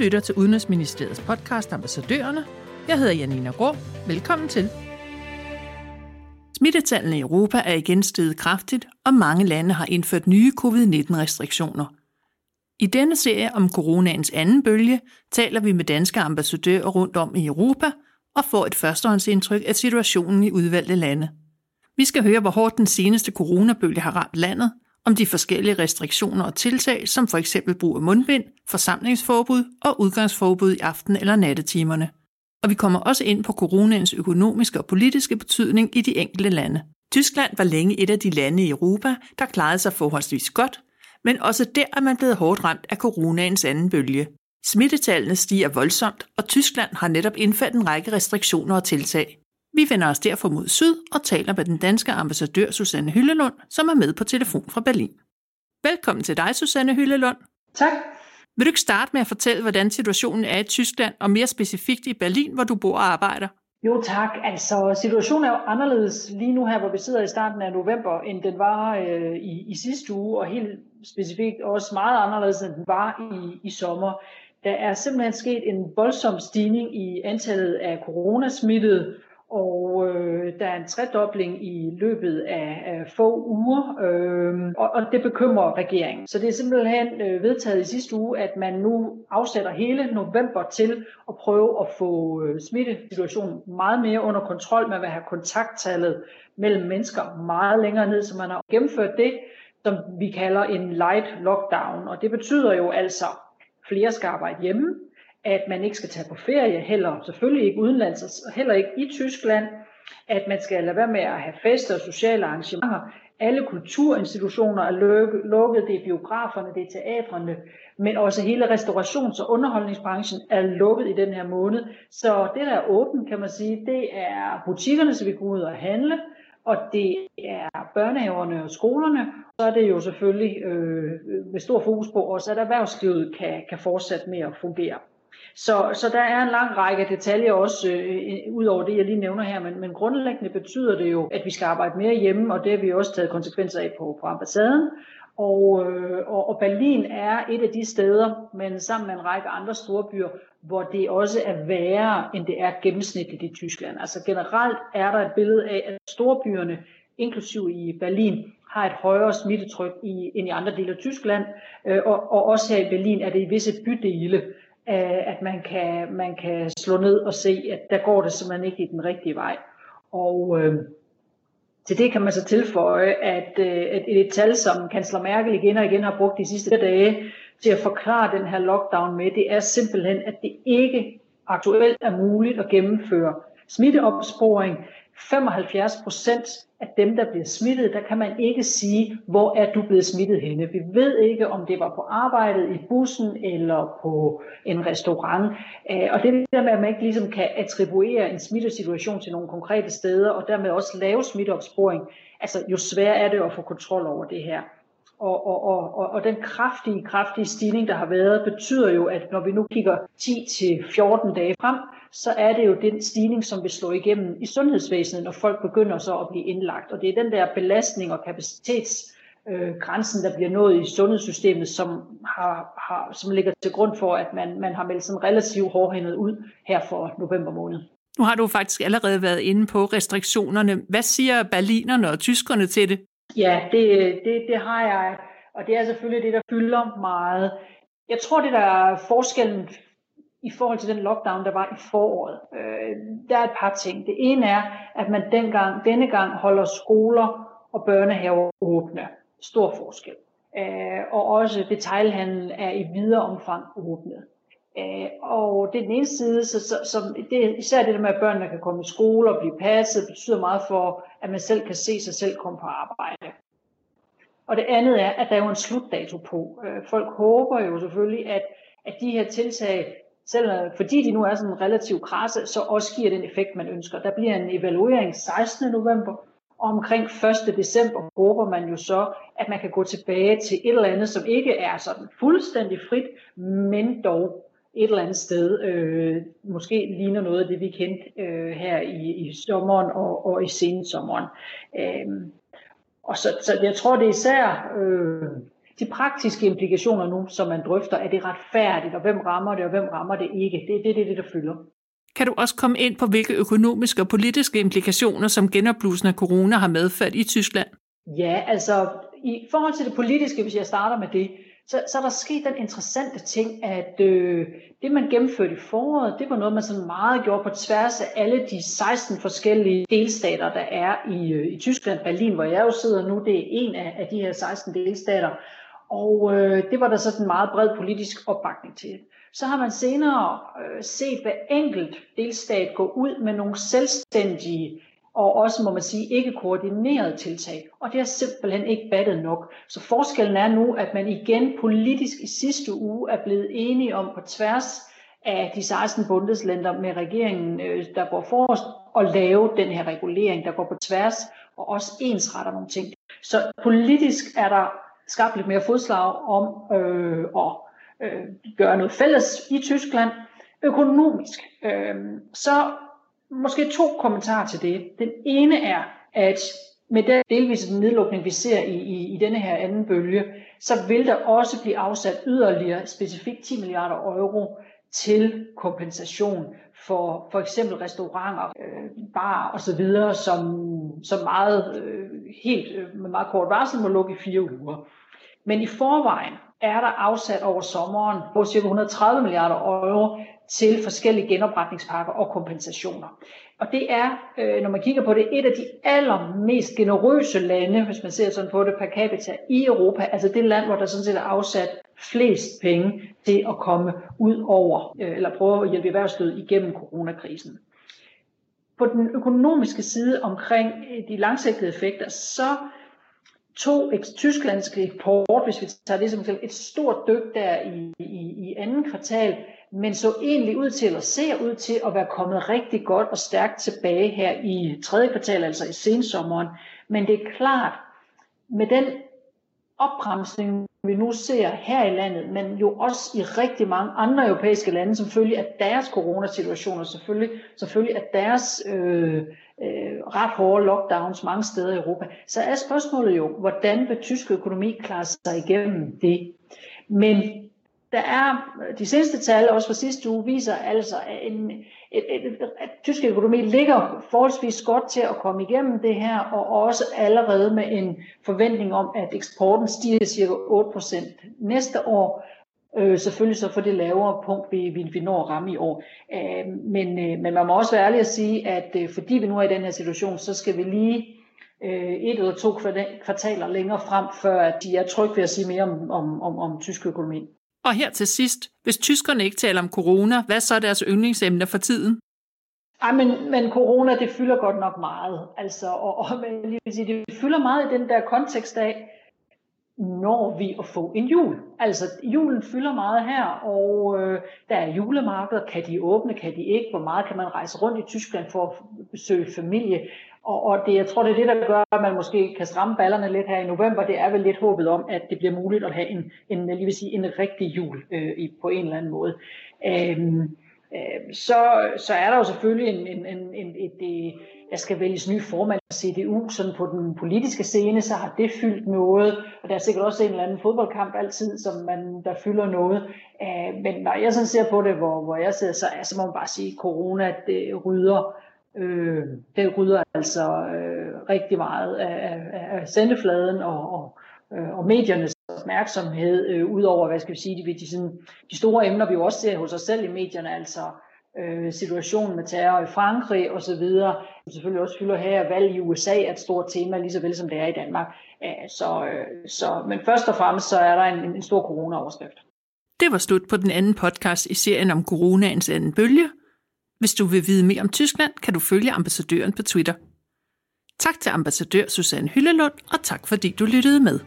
lytter til Udenrigsministeriets podcast Ambassadørerne. Jeg hedder Janina Grå. Velkommen til. Smittetallene i Europa er igen steget kraftigt, og mange lande har indført nye covid-19-restriktioner. I denne serie om coronaens anden bølge taler vi med danske ambassadører rundt om i Europa og får et førstehåndsindtryk af situationen i udvalgte lande. Vi skal høre, hvor hårdt den seneste coronabølge har ramt landet, om de forskellige restriktioner og tiltag, som for eksempel brug af mundbind, forsamlingsforbud og udgangsforbud i aften- eller nattetimerne. Og vi kommer også ind på coronaens økonomiske og politiske betydning i de enkelte lande. Tyskland var længe et af de lande i Europa, der klarede sig forholdsvis godt, men også der er man blevet hårdt ramt af coronaens anden bølge. Smittetallene stiger voldsomt, og Tyskland har netop indført en række restriktioner og tiltag. Vi vender os derfor mod syd og taler med den danske ambassadør Susanne Hyllelund, som er med på telefon fra Berlin. Velkommen til dig, Susanne Hyllelund. Tak. Vil du ikke starte med at fortælle, hvordan situationen er i Tyskland, og mere specifikt i Berlin, hvor du bor og arbejder? Jo tak. Altså, situationen er jo anderledes lige nu her, hvor vi sidder i starten af november, end den var øh, i, i sidste uge, og helt specifikt også meget anderledes, end den var i, i sommer. Der er simpelthen sket en voldsom stigning i antallet af coronasmittede, og øh, der er en tredobling i løbet af, af få uger, øh, og, og det bekymrer regeringen. Så det er simpelthen øh, vedtaget i sidste uge, at man nu afsætter hele november til at prøve at få øh, smittesituationen meget mere under kontrol. Man vil have kontakttallet mellem mennesker meget længere ned, så man har gennemført det, som vi kalder en light lockdown. Og det betyder jo altså, at flere skal arbejde hjemme, at man ikke skal tage på ferie, heller selvfølgelig ikke udenlands, og heller ikke i Tyskland, at man skal lade være med at have fester og sociale arrangementer. Alle kulturinstitutioner er lukket, det er biograferne, det er teatrene, men også hele restaurations- og underholdningsbranchen er lukket i den her måned. Så det, der er åbent, kan man sige, det er butikkerne, så vi går ud og handle, og det er børnehaverne og skolerne. Så er det jo selvfølgelig øh, med stor fokus på også, at erhvervslivet kan, kan fortsætte med at fungere. Så, så der er en lang række detaljer også, øh, ud over det, jeg lige nævner her, men, men grundlæggende betyder det jo, at vi skal arbejde mere hjemme, og det har vi også taget konsekvenser af på, på ambassaden. Og, øh, og, og Berlin er et af de steder, men sammen med en række andre store byer, hvor det også er værre, end det er gennemsnitligt i Tyskland. Altså generelt er der et billede af, at storbyerne, inklusiv i Berlin, har et højere smittetryk i, end i andre dele af Tyskland, øh, og, og også her i Berlin er det i visse bydele, Øh, at man kan, man kan slå ned og se, at der går det simpelthen ikke i den rigtige vej. Og øh, til det kan man så tilføje, at, øh, at et tal, som kansler Merkel igen og igen har brugt de sidste dage til at forklare den her lockdown med, det er simpelthen, at det ikke aktuelt er muligt at gennemføre smitteopsporing. 75 procent af dem, der bliver smittet, der kan man ikke sige, hvor er du blevet smittet henne. Vi ved ikke, om det var på arbejdet, i bussen eller på en restaurant. Øh, og det der med, at man ikke ligesom kan attribuere en smittesituation til nogle konkrete steder, og dermed også lave smitteopsporing, altså jo sværere er det at få kontrol over det her. Og, og, og, og, og den kraftige, kraftige stigning, der har været, betyder jo, at når vi nu kigger 10-14 dage frem, så er det jo den stigning, som vil slå igennem i sundhedsvæsenet, når folk begynder så at blive indlagt. Og det er den der belastning og kapacitets øh, grænsen, der bliver nået i sundhedssystemet, som, har, har, som ligger til grund for, at man, man har meldt sådan relativt hårdhændet ud her for november måned. Nu har du faktisk allerede været inde på restriktionerne. Hvad siger berlinerne og tyskerne til det? Ja, det, det, det har jeg, og det er selvfølgelig det, der fylder meget. Jeg tror, det der er forskellen i forhold til den lockdown, der var i foråret. Øh, der er et par ting. Det ene er, at man dengang, denne gang holder skoler og børnehaver åbne. Stor forskel. Øh, og også detailhandlen er i videre omfang åbnet. Øh, og det er den ene side, så, så, så det, især det der med, at børnene kan komme i skole og blive passet, betyder meget for, at man selv kan se sig selv komme på arbejde. Og det andet er, at der er jo en slutdato på. Øh, folk håber jo selvfølgelig, at, at de her tiltag, selv øh, fordi de nu er sådan relativt krasse, så også giver den effekt, man ønsker. Der bliver en evaluering 16. november, og omkring 1. december håber man jo så, at man kan gå tilbage til et eller andet, som ikke er sådan fuldstændig frit, men dog et eller andet sted øh, måske ligner noget af det, vi kendte øh, her i, i sommeren og, og i sensommeren. Øh, og så, så jeg tror, det er især øh, de praktiske implikationer nu, som man drøfter, er det retfærdigt, og hvem rammer det, og hvem rammer det ikke. Det er det, det, det, der fylder. Kan du også komme ind på, hvilke økonomiske og politiske implikationer, som genopblusen af corona har medført i Tyskland? Ja, altså i forhold til det politiske, hvis jeg starter med det, så, så er der sket den interessante ting, at øh, det man gennemførte i foråret, det var noget, man sådan meget gjorde på tværs af alle de 16 forskellige delstater, der er i, øh, i Tyskland. Berlin, hvor jeg jo sidder nu, det er en af, af de her 16 delstater. Og øh, det var der sådan en meget bred politisk opbakning til. Så har man senere øh, set hver enkelt delstat gå ud med nogle selvstændige og også, må man sige, ikke koordineret tiltag. Og det har simpelthen ikke battet nok. Så forskellen er nu, at man igen politisk i sidste uge er blevet enige om på tværs af de 16 bundeslænder med regeringen, øh, der går forrest, at lave den her regulering, der går på tværs og også ensretter nogle ting. Så politisk er der skabt lidt mere fodslag om øh, at øh, gøre noget fælles i Tyskland. Økonomisk, øh, så Måske to kommentarer til det. Den ene er, at med den delvise nedlukning, vi ser i, i, i denne her anden bølge, så vil der også blive afsat yderligere specifikt 10 milliarder euro til kompensation for for eksempel restauranter, øh, bar og så videre, som, som meget, øh, helt øh, med meget kort varsel må lukke i fire uger. Men i forvejen er der afsat over sommeren på ca. 130 milliarder euro til forskellige genopretningspakker og kompensationer. Og det er, øh, når man kigger på det, et af de allermest generøse lande, hvis man ser sådan på det per capita, i Europa. Altså det land, hvor der sådan set er afsat flest penge til at komme ud over, øh, eller prøve at hjælpe erhvervslivet igennem coronakrisen. På den økonomiske side omkring de langsigtede effekter, så to tysklandske eksport, hvis vi tager det som et stort dyk der i, i, i anden kvartal, men så egentlig ud til, eller ser ud til at være kommet rigtig godt og stærkt tilbage her i tredje kvartal, altså i sensommeren. Men det er klart, med den opbremsning, vi nu ser her i landet, men jo også i rigtig mange andre europæiske lande, som følge af deres coronasituationer, selvfølgelig, selvfølgelig af deres øh, øh, ret hårde lockdowns mange steder i Europa, så er spørgsmålet jo, hvordan vil tysk økonomi klare sig igennem det? Men der er, de seneste tal, også fra sidste uge, viser altså, at, en, et, et, at tysk økonomi ligger forholdsvis godt til at komme igennem det her, og også allerede med en forventning om, at eksporten stiger cirka 8% næste år, øh, selvfølgelig så for det lavere punkt, vi, vi, vi når at ramme i år. Øh, men, øh, men man må også være ærlig at sige, at øh, fordi vi nu er i den her situation, så skal vi lige øh, et eller to kvartaler længere frem, før at de er trygge ved at sige mere om, om, om, om tysk økonomi. Og her til sidst, hvis tyskerne ikke taler om corona, hvad så er deres yndlingsemne for tiden? Ej, men, men corona, det fylder godt nok meget. Altså, og, og men, lige vil sige, det fylder meget i den der kontekst af, når vi at få en jul. Altså, julen fylder meget her, og øh, der er julemarkeder. Kan de åbne, kan de ikke? Hvor meget kan man rejse rundt i Tyskland for at besøge familie? Og, og det, jeg tror, det er det, der gør, at man måske kan stramme ballerne lidt her i november. Det er vel lidt håbet om, at det bliver muligt at have en, en, lige vil sige, en rigtig jul øh, på en eller anden måde. Øhm, øh, så, så er der jo selvfølgelig en, en, en, en, et, et, der skal vælges ny formand for CDU, sådan på den politiske scene, så har det fyldt noget, og der er sikkert også en eller anden fodboldkamp altid, som man, der fylder noget. Øh, men når jeg sådan ser på det, hvor, hvor jeg sidder, så, så må man bare sige, at corona det rydder Øh, det rydder altså øh, rigtig meget af, af, af sendefladen og, og, øh, og mediernes opmærksomhed, øh, udover, hvad skal vi sige, de, de, sådan, de store emner, vi jo også ser hos os selv i medierne, altså øh, situationen med terror i Frankrig og så videre, som selvfølgelig også fylder her, valg i USA er et stort tema, lige så vel som det er i Danmark. Æh, så, øh, så, men først og fremmest så er der en, en stor corona-overskrift. Det var slut på den anden podcast i serien om coronaens anden bølge, hvis du vil vide mere om Tyskland, kan du følge ambassadøren på Twitter. Tak til ambassadør Susanne Hyllelund, og tak fordi du lyttede med.